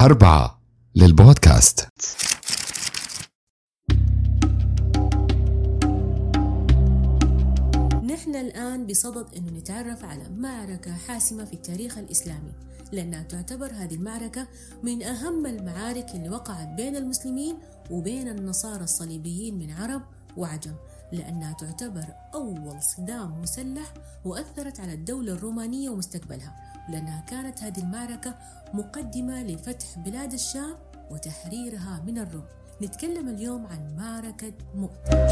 أربعة للبودكاست. نحن الآن بصدد أنه نتعرف على معركة حاسمة في التاريخ الإسلامي. لأنها تعتبر هذه المعركة من أهم المعارك اللي وقعت بين المسلمين وبين النصارى الصليبيين من عرب وعجم لأنها تعتبر أول صدام مسلح وأثرت على الدولة الرومانية ومستقبلها. لأنها كانت هذه المعركة مقدمة لفتح بلاد الشام وتحريرها من الروم. نتكلم اليوم عن معركة مؤتة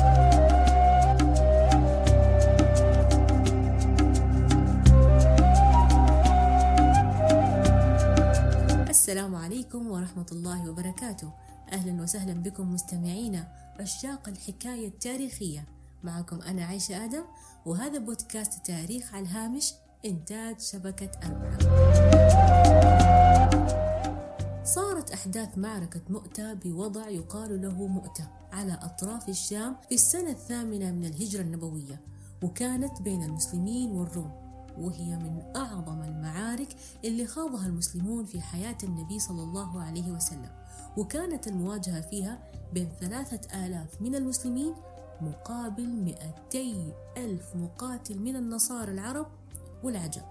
السلام عليكم ورحمة الله وبركاته. أهلا وسهلا بكم مستمعينا عشاق الحكاية التاريخية. معكم أنا عايشة آدم وهذا بودكاست تاريخ على الهامش إنتاج شبكة أربعة. صارت أحداث معركة مؤتة بوضع يقال له مؤتة على أطراف الشام في السنة الثامنة من الهجرة النبوية وكانت بين المسلمين والروم وهي من أعظم المعارك اللي خاضها المسلمون في حياة النبي صلى الله عليه وسلم وكانت المواجهة فيها بين ثلاثة آلاف من المسلمين مقابل مئتي ألف مقاتل من النصارى العرب والعجم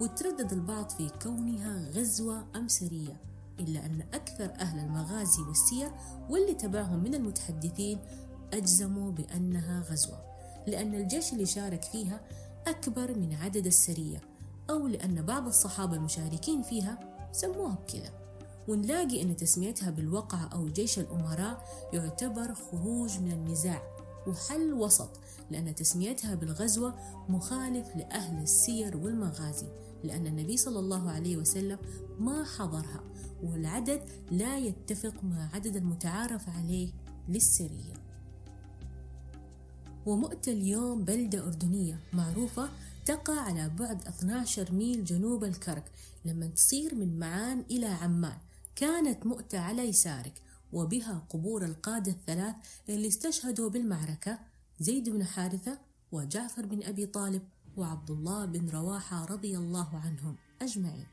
وتردد البعض في كونها غزوة أم سرية إلا أن أكثر أهل المغازي والسير واللي تبعهم من المتحدثين أجزموا بأنها غزوة لأن الجيش اللي شارك فيها أكبر من عدد السرية أو لأن بعض الصحابة المشاركين فيها سموها بكذا. ونلاقي أن تسميتها بالوقعة أو جيش الأمراء يعتبر خروج من النزاع وحل وسط لأن تسميتها بالغزوة مخالف لأهل السير والمغازي لأن النبي صلى الله عليه وسلم ما حضرها والعدد لا يتفق مع عدد المتعارف عليه للسرية. ومؤتة اليوم بلدة أردنية معروفة تقع على بعد 12 ميل جنوب الكرك لما تصير من معان إلى عمان. كانت مؤتة على يسارك وبها قبور القادة الثلاث اللي استشهدوا بالمعركة زيد بن حارثة وجعفر بن أبي طالب وعبد الله بن رواحة رضي الله عنهم أجمعين.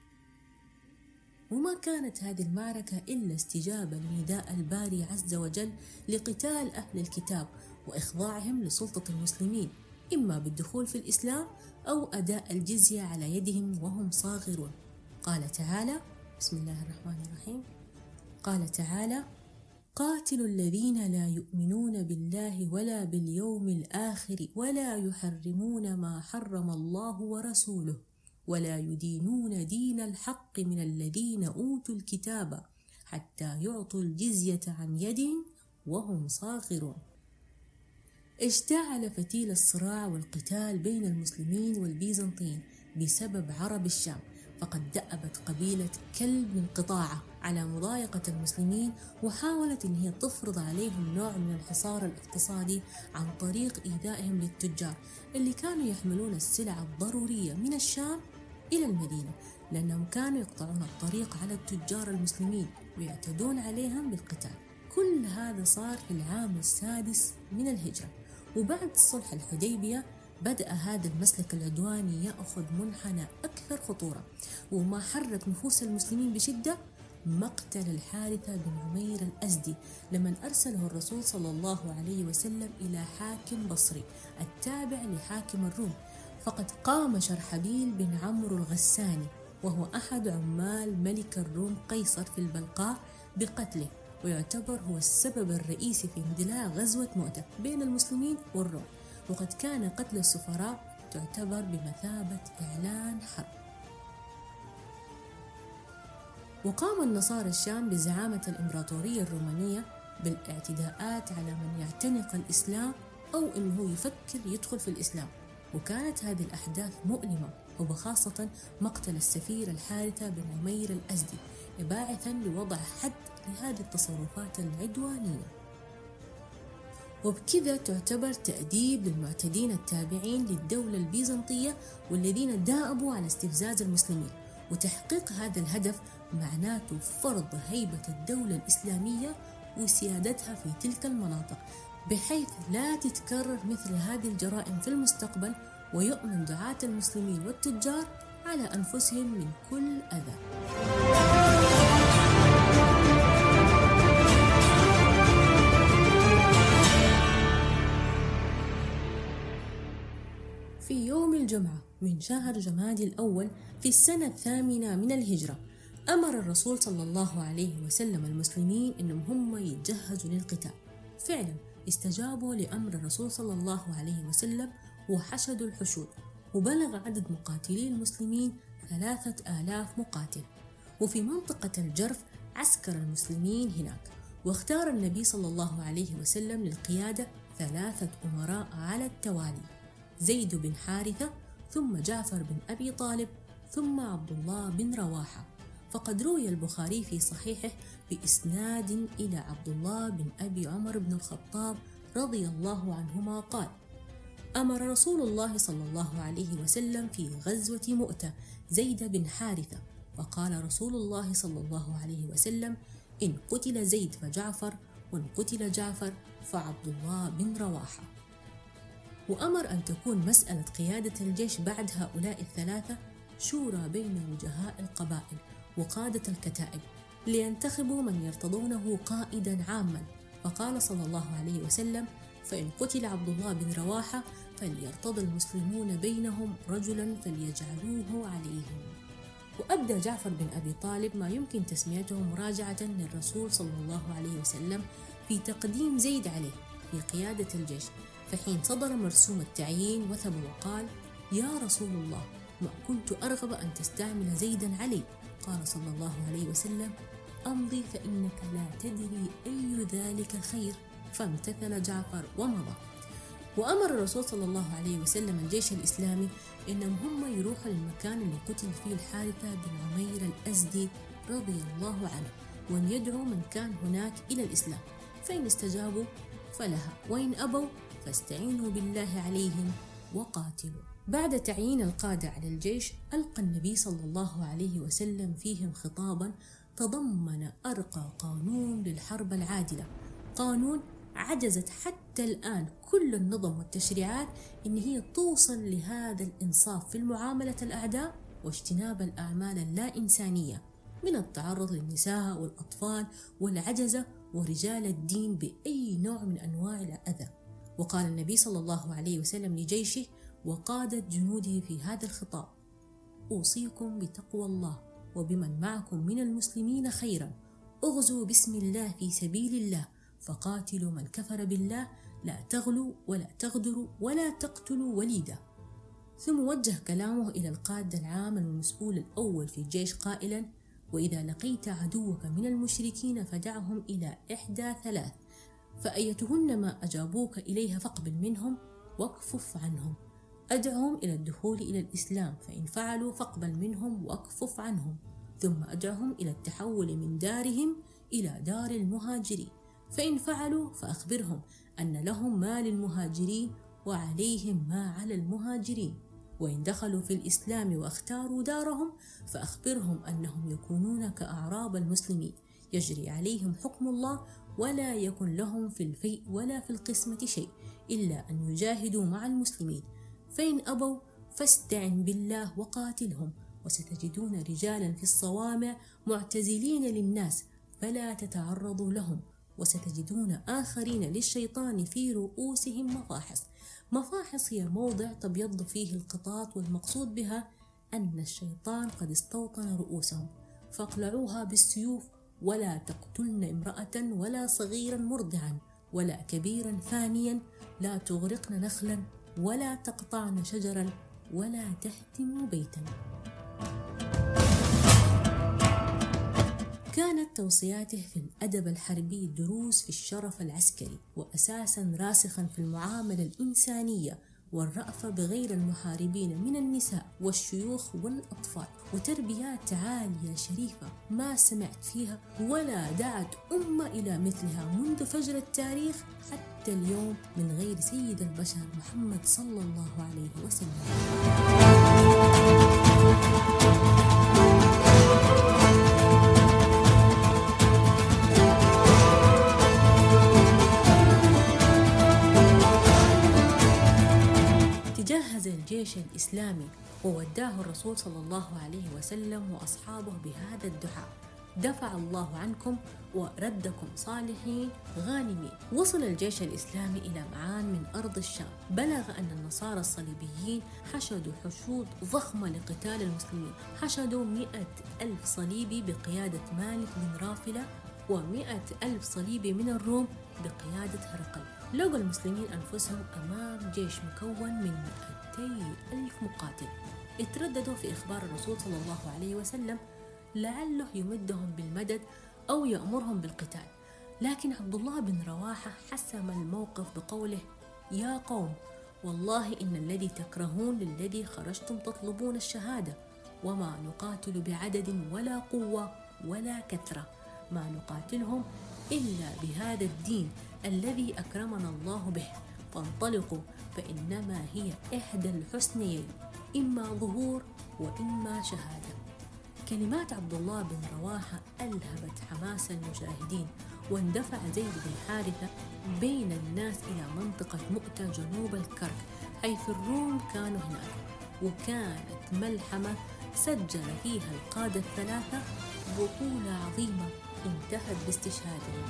وما كانت هذه المعركة إلا استجابة لنداء الباري عز وجل لقتال أهل الكتاب وإخضاعهم لسلطة المسلمين إما بالدخول في الإسلام أو أداء الجزية على يدهم وهم صاغرون. قال تعالى بسم الله الرحمن الرحيم. قال تعالى قاتلوا الذين لا يؤمنون بالله ولا باليوم الآخر ولا يحرمون ما حرم الله ورسوله ولا يدينون دين الحق من الذين أوتوا الكتاب حتى يعطوا الجزية عن يد وهم صاغرون. اشتعل فتيل الصراع والقتال بين المسلمين والبيزنطيين بسبب عرب الشام. فقد دأبت قبيلة كلب من قطاعة على مضايقة المسلمين وحاولت أن هي تفرض عليهم نوع من الحصار الاقتصادي عن طريق إيذائهم للتجار اللي كانوا يحملون السلع الضرورية من الشام إلى المدينة لأنهم كانوا يقطعون الطريق على التجار المسلمين ويعتدون عليهم بالقتال. كل هذا صار في العام السادس من الهجرة وبعد صلح الحديبية بدأ هذا المسلك العدواني يأخذ منحنى أكثر خطورة وما حرك نفوس المسلمين بشدة مقتل الحارثة بن عمير الأزدي لمن أرسله الرسول صلى الله عليه وسلم إلى حاكم بصري التابع لحاكم الروم. فقد قام شرحبيل بن عمرو الغساني وهو أحد عمال ملك الروم قيصر في البلقاء بقتله ويعتبر هو السبب الرئيسي في اندلاع غزوة مؤتة بين المسلمين والروم. وقد كان قتل السفراء تعتبر بمثابة إعلان حرب. وقام النصارى الشام بزعامة الإمبراطورية الرومانية بالاعتداءات على من يعتنق الإسلام أو أنه يفكر يدخل في الإسلام. وكانت هذه الأحداث مؤلمة وبخاصة مقتل السفير الحارثة بن عمير الأزدي باعثا لوضع حد لهذه التصرفات العدوانية. وبكذا تعتبر تأديب للمعتدين التابعين للدولة البيزنطية والذين داءبوا على استفزاز المسلمين وتحقيق هذا الهدف معناته فرض هيبة الدولة الإسلامية وسيادتها في تلك المناطق بحيث لا تتكرر مثل هذه الجرائم في المستقبل ويؤمن دعاة المسلمين والتجار على أنفسهم من كل أذى. شهر جمادي الأول في السنة الثامنة من الهجرة أمر الرسول صلى الله عليه وسلم المسلمين أنهم هم يتجهزوا للقتال. فعلا استجابوا لأمر الرسول صلى الله عليه وسلم وحشدوا الحشود وبلغ عدد مقاتلي المسلمين ثلاثة آلاف مقاتل. وفي منطقة الجرف عسكر المسلمين هناك واختار النبي صلى الله عليه وسلم للقيادة ثلاثة أمراء على التوالي. زيد بن حارثة ثم جعفر بن أبي طالب ثم عبد الله بن رواحة. فقد روي البخاري في صحيحه بإسناد إلى عبد الله بن أبي عمر بن الخطاب رضي الله عنهما قال أمر رسول الله صلى الله عليه وسلم في غزوة مؤتة زيد بن حارثة وقال رسول الله صلى الله عليه وسلم إن قتل زيد فجعفر وإن قتل جعفر فعبد الله بن رواحة. وأمر أن تكون مسألة قيادة الجيش بعد هؤلاء الثلاثة شورى بين وجهاء القبائل وقادة الكتائب لينتخبوا من يرتضونه قائدا عاما. فقال صلى الله عليه وسلم فإن قتل عبد الله بن رواحة فليرتضى المسلمون بينهم رجلا فليجعلوه عليهم. وأبدى جعفر بن أبي طالب ما يمكن تسميته مراجعة للرسول صلى الله عليه وسلم في تقديم زيد عليه في قيادة الجيش. فحين صدر مرسوم التعيين وثب وقال يا رسول الله ما كنت أرغب أن تستعمل زيدا علي. قال صلى الله عليه وسلم أمضي فإنك لا تدري أي ذلك خير. فامتثل جعفر ومضى. وأمر الرسول صلى الله عليه وسلم الجيش الإسلامي إنهم هم يروحوا للمكان اللي قتل فيه الحارثة بن عمير الأزدي رضي الله عنه وأن يدعو من كان هناك إلى الإسلام. فإن استجابوا فلها. وإن أبوا فاستعينوا بالله عليهم وقاتلوا. بعد تعيين القادة على الجيش ألقى النبي صلى الله عليه وسلم فيهم خطابا تضمن أرقى قانون للحرب العادلة. قانون عجزت حتى الآن كل النظم والتشريعات إن هي توصل لهذا الإنصاف في المعاملة الأعداء واجتناب الأعمال اللا إنسانية من التعرض للنساء والأطفال والعجزة ورجال الدين بأي نوع من أنواع الأذى. وقال النبي صلى الله عليه وسلم لجيشه وقادة جنوده في هذا الخطاب أوصيكم بتقوى الله وبمن معكم من المسلمين خيرا أغزوا بسم الله في سبيل الله فقاتلوا من كفر بالله لا تغلوا ولا تغدروا ولا تقتلوا وليدا. ثم وجه كلامه إلى القائد العام المسؤول الأول في الجيش قائلا وإذا لقيت عدوك من المشركين فدعهم إلى إحدى ثلاث. فأيتهن ما أجابوك إليها فاقبل منهم واكفف عنهم. أدعهم إلى الدخول إلى الإسلام فإن فعلوا فاقبل منهم واكفف عنهم. ثم أدعهم إلى التحول من دارهم إلى دار المهاجرين. فإن فعلوا فأخبرهم أن لهم ما للمهاجرين وعليهم ما على المهاجرين. وإن دخلوا في الإسلام واختاروا دارهم فأخبرهم أنهم يكونون كأعراب المسلمين. يجري عليهم حكم الله ولا يكن لهم في الفيء ولا في القسمة شيء إلا أن يجاهدوا مع المسلمين. فإن أبوا فاستعن بالله وقاتلهم وستجدون رجالا في الصوامع معتزلين للناس فلا تتعرضوا لهم. وستجدون آخرين للشيطان في رؤوسهم مفاحص. مفاحص هي موضع تبيض فيه القطاط والمقصود بها أن الشيطان قد استوطن رؤوسهم. فاقلعوها بالسيوف ولا تقتلن امرأة ولا صغيرا مرضعا ولا كبيرا فانيا لا تغرقن نخلا ولا تقطعن شجرا ولا تهتموا بيتا. كانت توصياته في الأدب الحربي دروس في الشرف العسكري وأساسا راسخا في المعاملة الإنسانية والرأفة بغير المحاربين من النساء والشيوخ والأطفال. وتربيات عالية شريفة ما سمعت فيها ولا دعت أمة إلى مثلها منذ فجر التاريخ حتى اليوم من غير سيد البشر محمد صلى الله عليه وسلم. الجيش الإسلامي ووداه الرسول صلى الله عليه وسلم وأصحابه بهذا الدعاء. دفع الله عنكم وردكم صالحين غانمين. وصل الجيش الإسلامي إلى معان من أرض الشام. بلغ أن النصارى الصليبيين حشدوا حشود ضخمة لقتال المسلمين. حشدوا مئة ألف صليبي بقيادة مالك بن رافلة ومئة ألف صليبي من الروم بقيادة هرقل. لقوا المسلمين أنفسهم أمام جيش مكون من 200 ألف مقاتل. اترددوا في إخبار الرسول صلى الله عليه وسلم لعله يمدهم بالمدد أو يأمرهم بالقتال. لكن عبد الله بن رواحة حسم الموقف بقوله يا قوم والله إن الذي تكرهون للذي خرجتم تطلبون الشهادة وما نقاتل بعدد ولا قوة ولا كثرة ما نقاتلهم إلا بهذا الدين الذي أكرمنا الله به. فانطلقوا فإنما هي إحدى الحسنيين إما ظهور وإما شهادة. كلمات عبد الله بن رواحة ألهبت حماس المشاهدين واندفع زيد بن حارثة بين الناس إلى منطقة مؤتة جنوب الكرك حيث الروم كانوا هناك وكانت ملحمة سجل فيها القادة الثلاثة بطولة عظيمة انتهت باستشهادهم.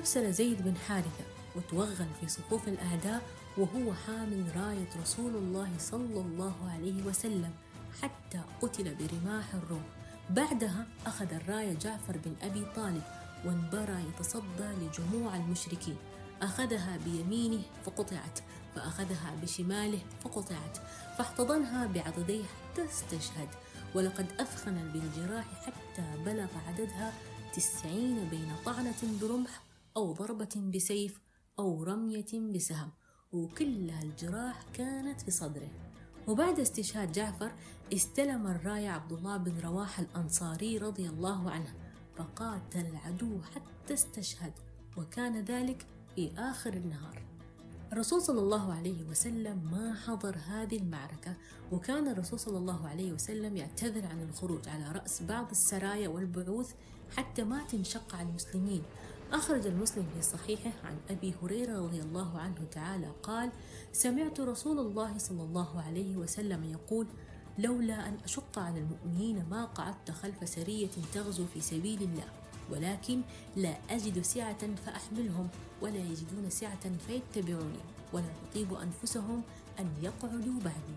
استبسل زيد بن حارثة وتوغل في صفوف الأعداء وهو حامل راية رسول الله صلى الله عليه وسلم حتى قتل برماح الروم بعدها أخذ الراية جعفر بن أبي طالب وانبرى يتصدى لجموع المشركين. أخذها بيمينه فقطعت فأخذها بشماله فقطعت فاحتضنها بعضديه حتى استشهد. ولقد أثخن بالجراح حتى بلغ عددها تسعين بين طعنة برمح أو ضربة بسيف أو رمية بسهم وكلها الجراح كانت في صدره. وبعد استشهاد جعفر استلم الراية عبد الله بن رواحة الأنصاري رضي الله عنه فقاتل العدو حتى استشهد وكان ذلك في آخر النهار. الرسول صلى الله عليه وسلم ما حضر هذه المعركة وكان الرسول صلى الله عليه وسلم يعتذر عن الخروج على رأس بعض السرايا والبعوث حتى ما تنشق على المسلمين. أخرج المسلم في صحيحه عن أبي هريرة رضي الله عنه تعالى قال سمعت رسول الله صلى الله عليه وسلم يقول لولا أن أشق على المؤمنين ما قعدت خلف سرية تغزو في سبيل الله ولكن لا أجد سعة فأحملهم ولا يجدون سعة فيتبعوني ولا تطيب أنفسهم أن يقعدوا بعدي.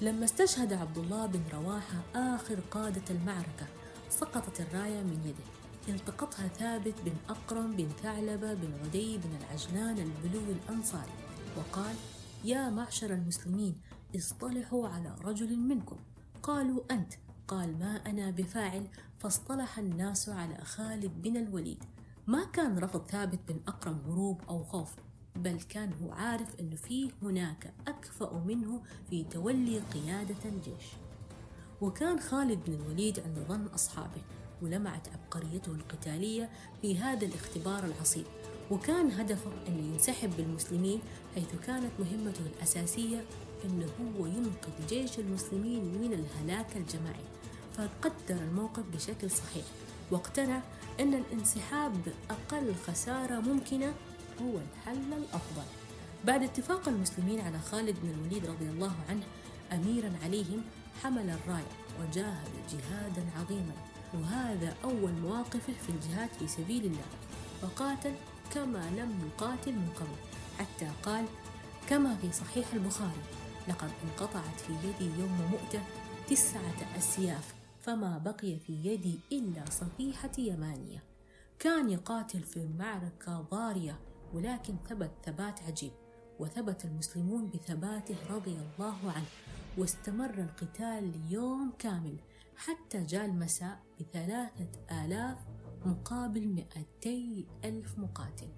لما استشهد عبد الله بن رواحة آخر قادة المعركة سقطت الراية من يده. التقطها ثابت بن أقرم بن ثعلبة بن عدي بن العجلان البلو الأنصاري وقال يا معشر المسلمين اصطلحوا على رجل منكم. قالوا أنت. قال ما أنا بفاعل. فاصطلح الناس على خالد بن الوليد. ما كان رفض ثابت بن أقرم هروب أو خوف بل كان هو عارف أنه فيه هناك أكفأ منه في تولي قيادة الجيش. وكان خالد بن الوليد عند ظن أصحابه. ولمعت عبقريته القتالية في هذا الاختبار العصيب. وكان هدفه أن ينسحب بالمسلمين حيث كانت مهمته الأساسية أنه هو ينقذ جيش المسلمين من الهلاك الجماعي. فقدر الموقف بشكل صحيح واقتنع أن الانسحاب بأقل خسارة ممكنة هو الحل الأفضل. بعد اتفاق المسلمين على خالد بن الوليد رضي الله عنه أميرا عليهم حمل الراية وجاهد جهادا عظيما. وهذا أول مواقفه في الجهاد في سبيل الله. فقاتل كما لم يقاتل من قبل. حتى قال كما في صحيح البخاري لقد انقطعت في يدي يوم مؤتة تسعة أسياف فما بقي في يدي إلا صفيحة يمانية. كان يقاتل في المعركة ضارية ولكن ثبت ثبات عجيب وثبت المسلمون بثباته رضي الله عنه واستمر القتال ليوم كامل. حتى جاء المساء بثلاثة آلاف مقابل مئتي ألف مقاتل.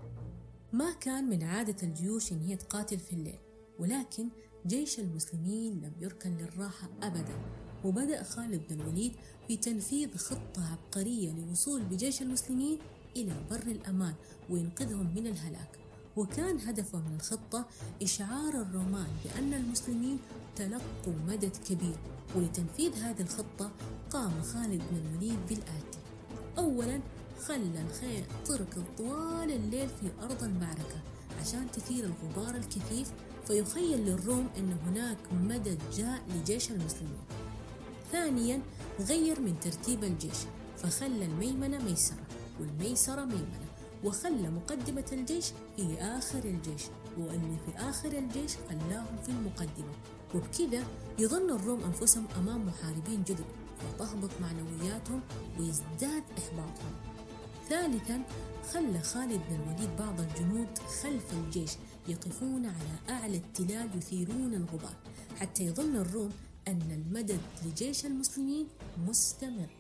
ما كان من عادة الجيوش إن هي تقاتل في الليل ولكن جيش المسلمين لم يركن للراحة أبدا. وبدأ خالد بن الوليد في تنفيذ خطة عبقرية لوصول بجيش المسلمين إلى بر الأمان وينقذهم من الهلاك. وكان هدفه من الخطة إشعار الرومان بأن المسلمين تلقوا مدد كبير ولتنفيذ هذه الخطة قام خالد بن الوليد بالآتي. أولا خلى الخيل تركض طوال الليل في أرض المعركة عشان تثير الغبار الكثيف فيخيل للروم أن هناك مدد جاء لجيش المسلمين. ثانيا غير من ترتيب الجيش فخلى الميمنة ميسرة والميسرة ميمنة. وخلى مقدمة الجيش في آخر الجيش واللي في آخر الجيش خلاهم في المقدمة. وبكذا يظن الروم أنفسهم أمام محاربين جدد وتهبط معنوياتهم ويزداد إحباطهم. ثالثا خلى خالد بن الوليد بعض الجنود خلف الجيش يقفون على أعلى التلال يثيرون الغبار حتى يظن الروم أن المدد لجيش المسلمين مستمر.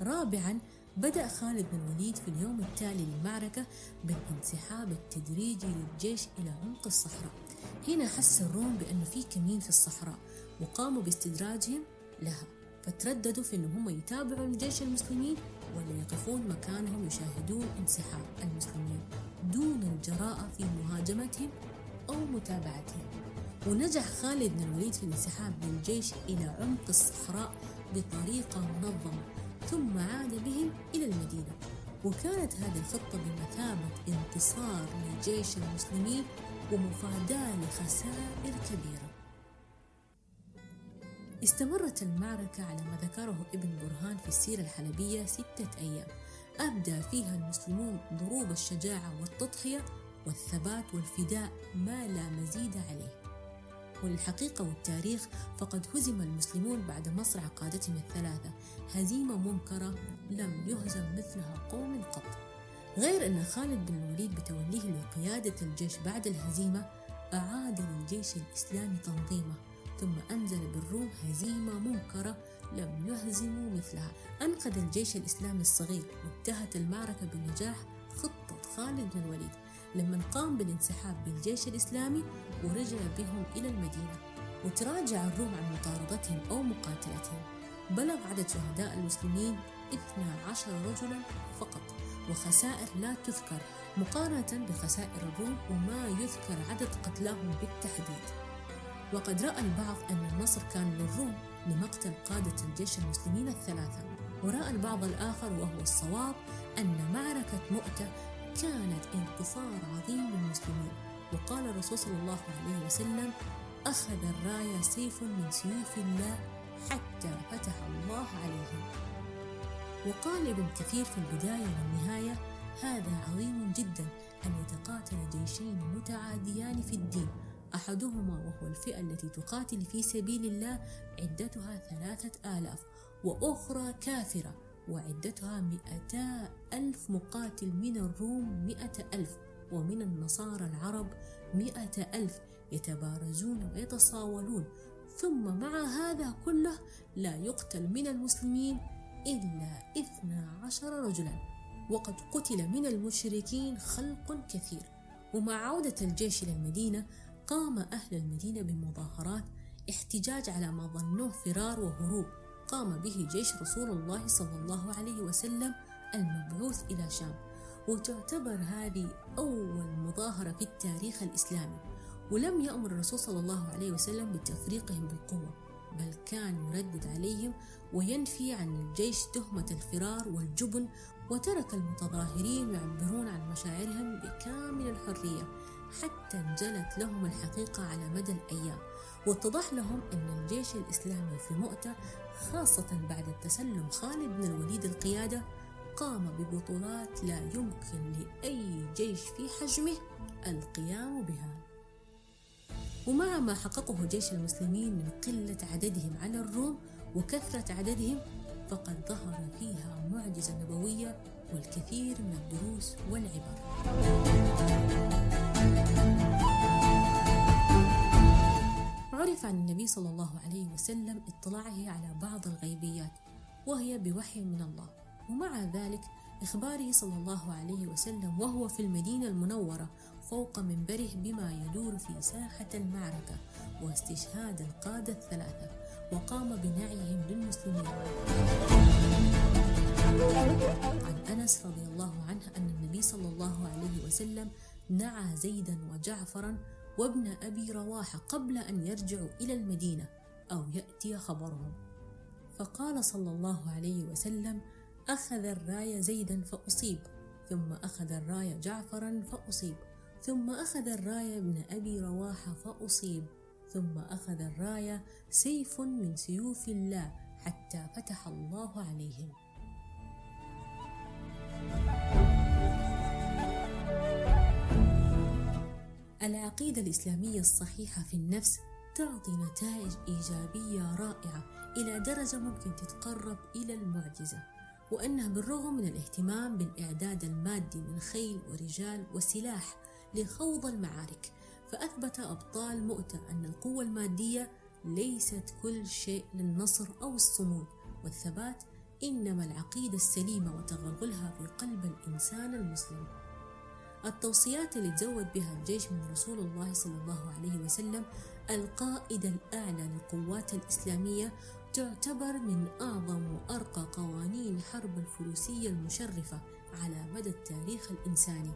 رابعا بدأ خالد بن الوليد في اليوم التالي للمعركة بالانسحاب التدريجي للجيش إلى عمق الصحراء. هنا حس الروم بأنه في كمين في الصحراء وقاموا باستدراجهم لها فترددوا في أنهم هم يتابعوا الجيش المسلمين ولا يقفون مكانهم يشاهدون انسحاب المسلمين دون الجراءة في مهاجمتهم أو متابعتهم. ونجح خالد بن الوليد في الانسحاب بالجيش إلى عمق الصحراء بطريقة منظمة ثم عاد وكانت هذه الخطة بمثابة انتصار لجيش المسلمين ومفاداة لخسائر كبيرة. استمرت المعركة على ما ذكره ابن برهان في السيرة الحلبية ستة أيام. أبدى فيها المسلمون ضروب الشجاعة والتضحية والثبات والفداء ما لا مزيد عليه. وللحقيقة والتاريخ فقد هزم المسلمون بعد مصرع قادتهم الثلاثة. هزيمة منكرة لم يهزم مثلها قوم قط. غير أن خالد بن الوليد بتوليه لقيادة الجيش بعد الهزيمة أعاد للجيش الإسلامي تنظيمه ثم أنزل بالروم هزيمة منكرة لم يهزموا مثلها. أنقذ الجيش الإسلامي الصغير. وانتهت المعركة بنجاح خطة خالد بن الوليد. لما قام بالانسحاب بالجيش الإسلامي ورجع بهم إلى المدينة وتراجع الروم عن مطاردتهم أو مقاتلتهم. بلغ عدد شهداء المسلمين 12 رجلا فقط وخسائر لا تذكر مقارنة بخسائر الروم وما يذكر عدد قتلاهم بالتحديد. وقد رأى البعض أن النصر كان للروم لمقتل قادة الجيش المسلمين الثلاثة ورأى البعض الآخر وهو الصواب أن معركة مؤتة كانت انتصار عظيم للمسلمين. وقال الرسول صلى الله عليه وسلم أخذ الراية سيف من سيوف الله حتى فتح الله عليهم. وقال ابن كثير في البداية والنهاية هذا عظيم جدا أن يتقاتل جيشين متعاديان في الدين أحدهما وهو الفئة التي تقاتل في سبيل الله عدتها ثلاثة آلاف وأخرى كافرة. وعدتها مئتا ألف مقاتل من الروم مئة ألف ومن النصارى العرب مئة ألف يتبارزون ويتصاولون. ثم مع هذا كله لا يقتل من المسلمين إلا إثنى عشر رجلا. وقد قتل من المشركين خلق كثير. ومع عودة الجيش إلى المدينة قام أهل المدينة بمظاهرات احتجاج على ما ظنوه فرار وهروب. قام به جيش رسول الله صلى الله عليه وسلم المبعوث إلى شام وتعتبر هذه أول مظاهرة في التاريخ الإسلامي ولم يأمر الرسول صلى الله عليه وسلم بتفريقهم بالقوة بل كان يردد عليهم وينفي عن الجيش تهمة الفرار والجبن وترك المتظاهرين يعبرون عن مشاعرهم بكامل الحرية حتى انجلت لهم الحقيقة على مدى الأيام. واتضح لهم أن الجيش الإسلامي في مؤتة خاصة بعد تسلم خالد بن الوليد القيادة قام ببطولات لا يمكن لأي جيش في حجمه القيام بها. ومع ما حققه جيش المسلمين من قلة عددهم على الروم وكثرة عددهم فقد ظهر فيها معجزة نبوية والكثير من الدروس والعبر. عرف عن النبي صلى الله عليه وسلم اطلاعه على بعض الغيبيات وهي بوحي من الله. ومع ذلك إخباره صلى الله عليه وسلم وهو في المدينة المنورة فوق منبره بما يدور في ساحة المعركة واستشهاد القادة الثلاثة وقام بنعيهم للمسلمين. عن أنس رضي الله عنه أن النبي صلى الله عليه وسلم نعى زيدا وجعفرا وابن أبي رواحة قبل أن يرجعوا إلى المدينة أو يأتي خبرهم. فقال صلى الله عليه وسلم أخذ الراية زيدا فأصيب ثم أخذ الراية جعفرا فأصيب ثم أخذ الراية ابن أبي رواحة فأصيب ثم أخذ الراية سيف من سيوف الله حتى فتح الله عليهم. العقيدة الإسلامية الصحيحة في النفس تعطي نتائج إيجابية رائعة إلى درجة ممكن تتقرب إلى المعجزة وأنها بالرغم من الاهتمام بالإعداد المادي من خيل ورجال وسلاح لخوض المعارك فأثبت أبطال مؤتة أن القوة المادية ليست كل شيء للنصر أو الصمود والثبات إنما العقيدة السليمة وتغلغلها في قلب الإنسان المسلم. التوصيات اللي تزود بها الجيش من رسول الله صلى الله عليه وسلم القائد الأعلى للقوات الإسلامية تعتبر من أعظم وأرقى قوانين حرب الفروسية المشرفة على مدى التاريخ الإنساني.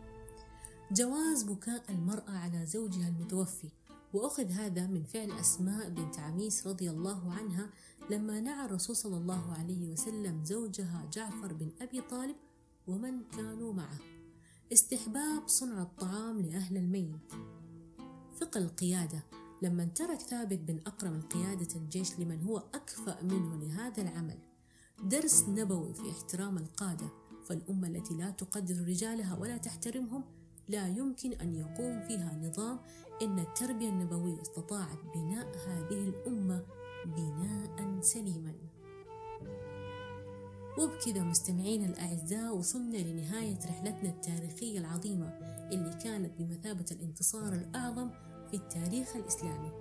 جواز بكاء المرأة على زوجها المتوفي وأخذ هذا من فعل أسماء بنت عميس رضي الله عنها لما نعى الرسول صلى الله عليه وسلم زوجها جعفر بن أبي طالب ومن كانوا معه. استحباب صنع الطعام لأهل الميت. فقه القيادة لما ترك ثابت بن أقرم قيادة الجيش لمن هو أكفأ منه لهذا العمل. درس نبوي في احترام القادة فالأمة التي لا تقدر رجالها ولا تحترمهم لا يمكن أن يقوم فيها نظام إن التربية النبوية استطاعت بناء هذه الأمة بناء سليما. وبكذا مستمعينا الأعزاء وصلنا لنهاية رحلتنا التاريخية العظيمة اللي كانت بمثابة الانتصار الأعظم في التاريخ الإسلامي.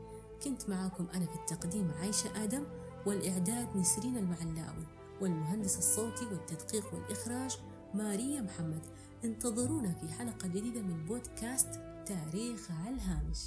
كنت معاكم أنا في التقديم عايشة آدم والإعداد نسرين المعلاوي والمهندس الصوتي والتدقيق والإخراج ماريا محمد. انتظرونا في حلقة جديدة من بودكاست تاريخ على الهامش.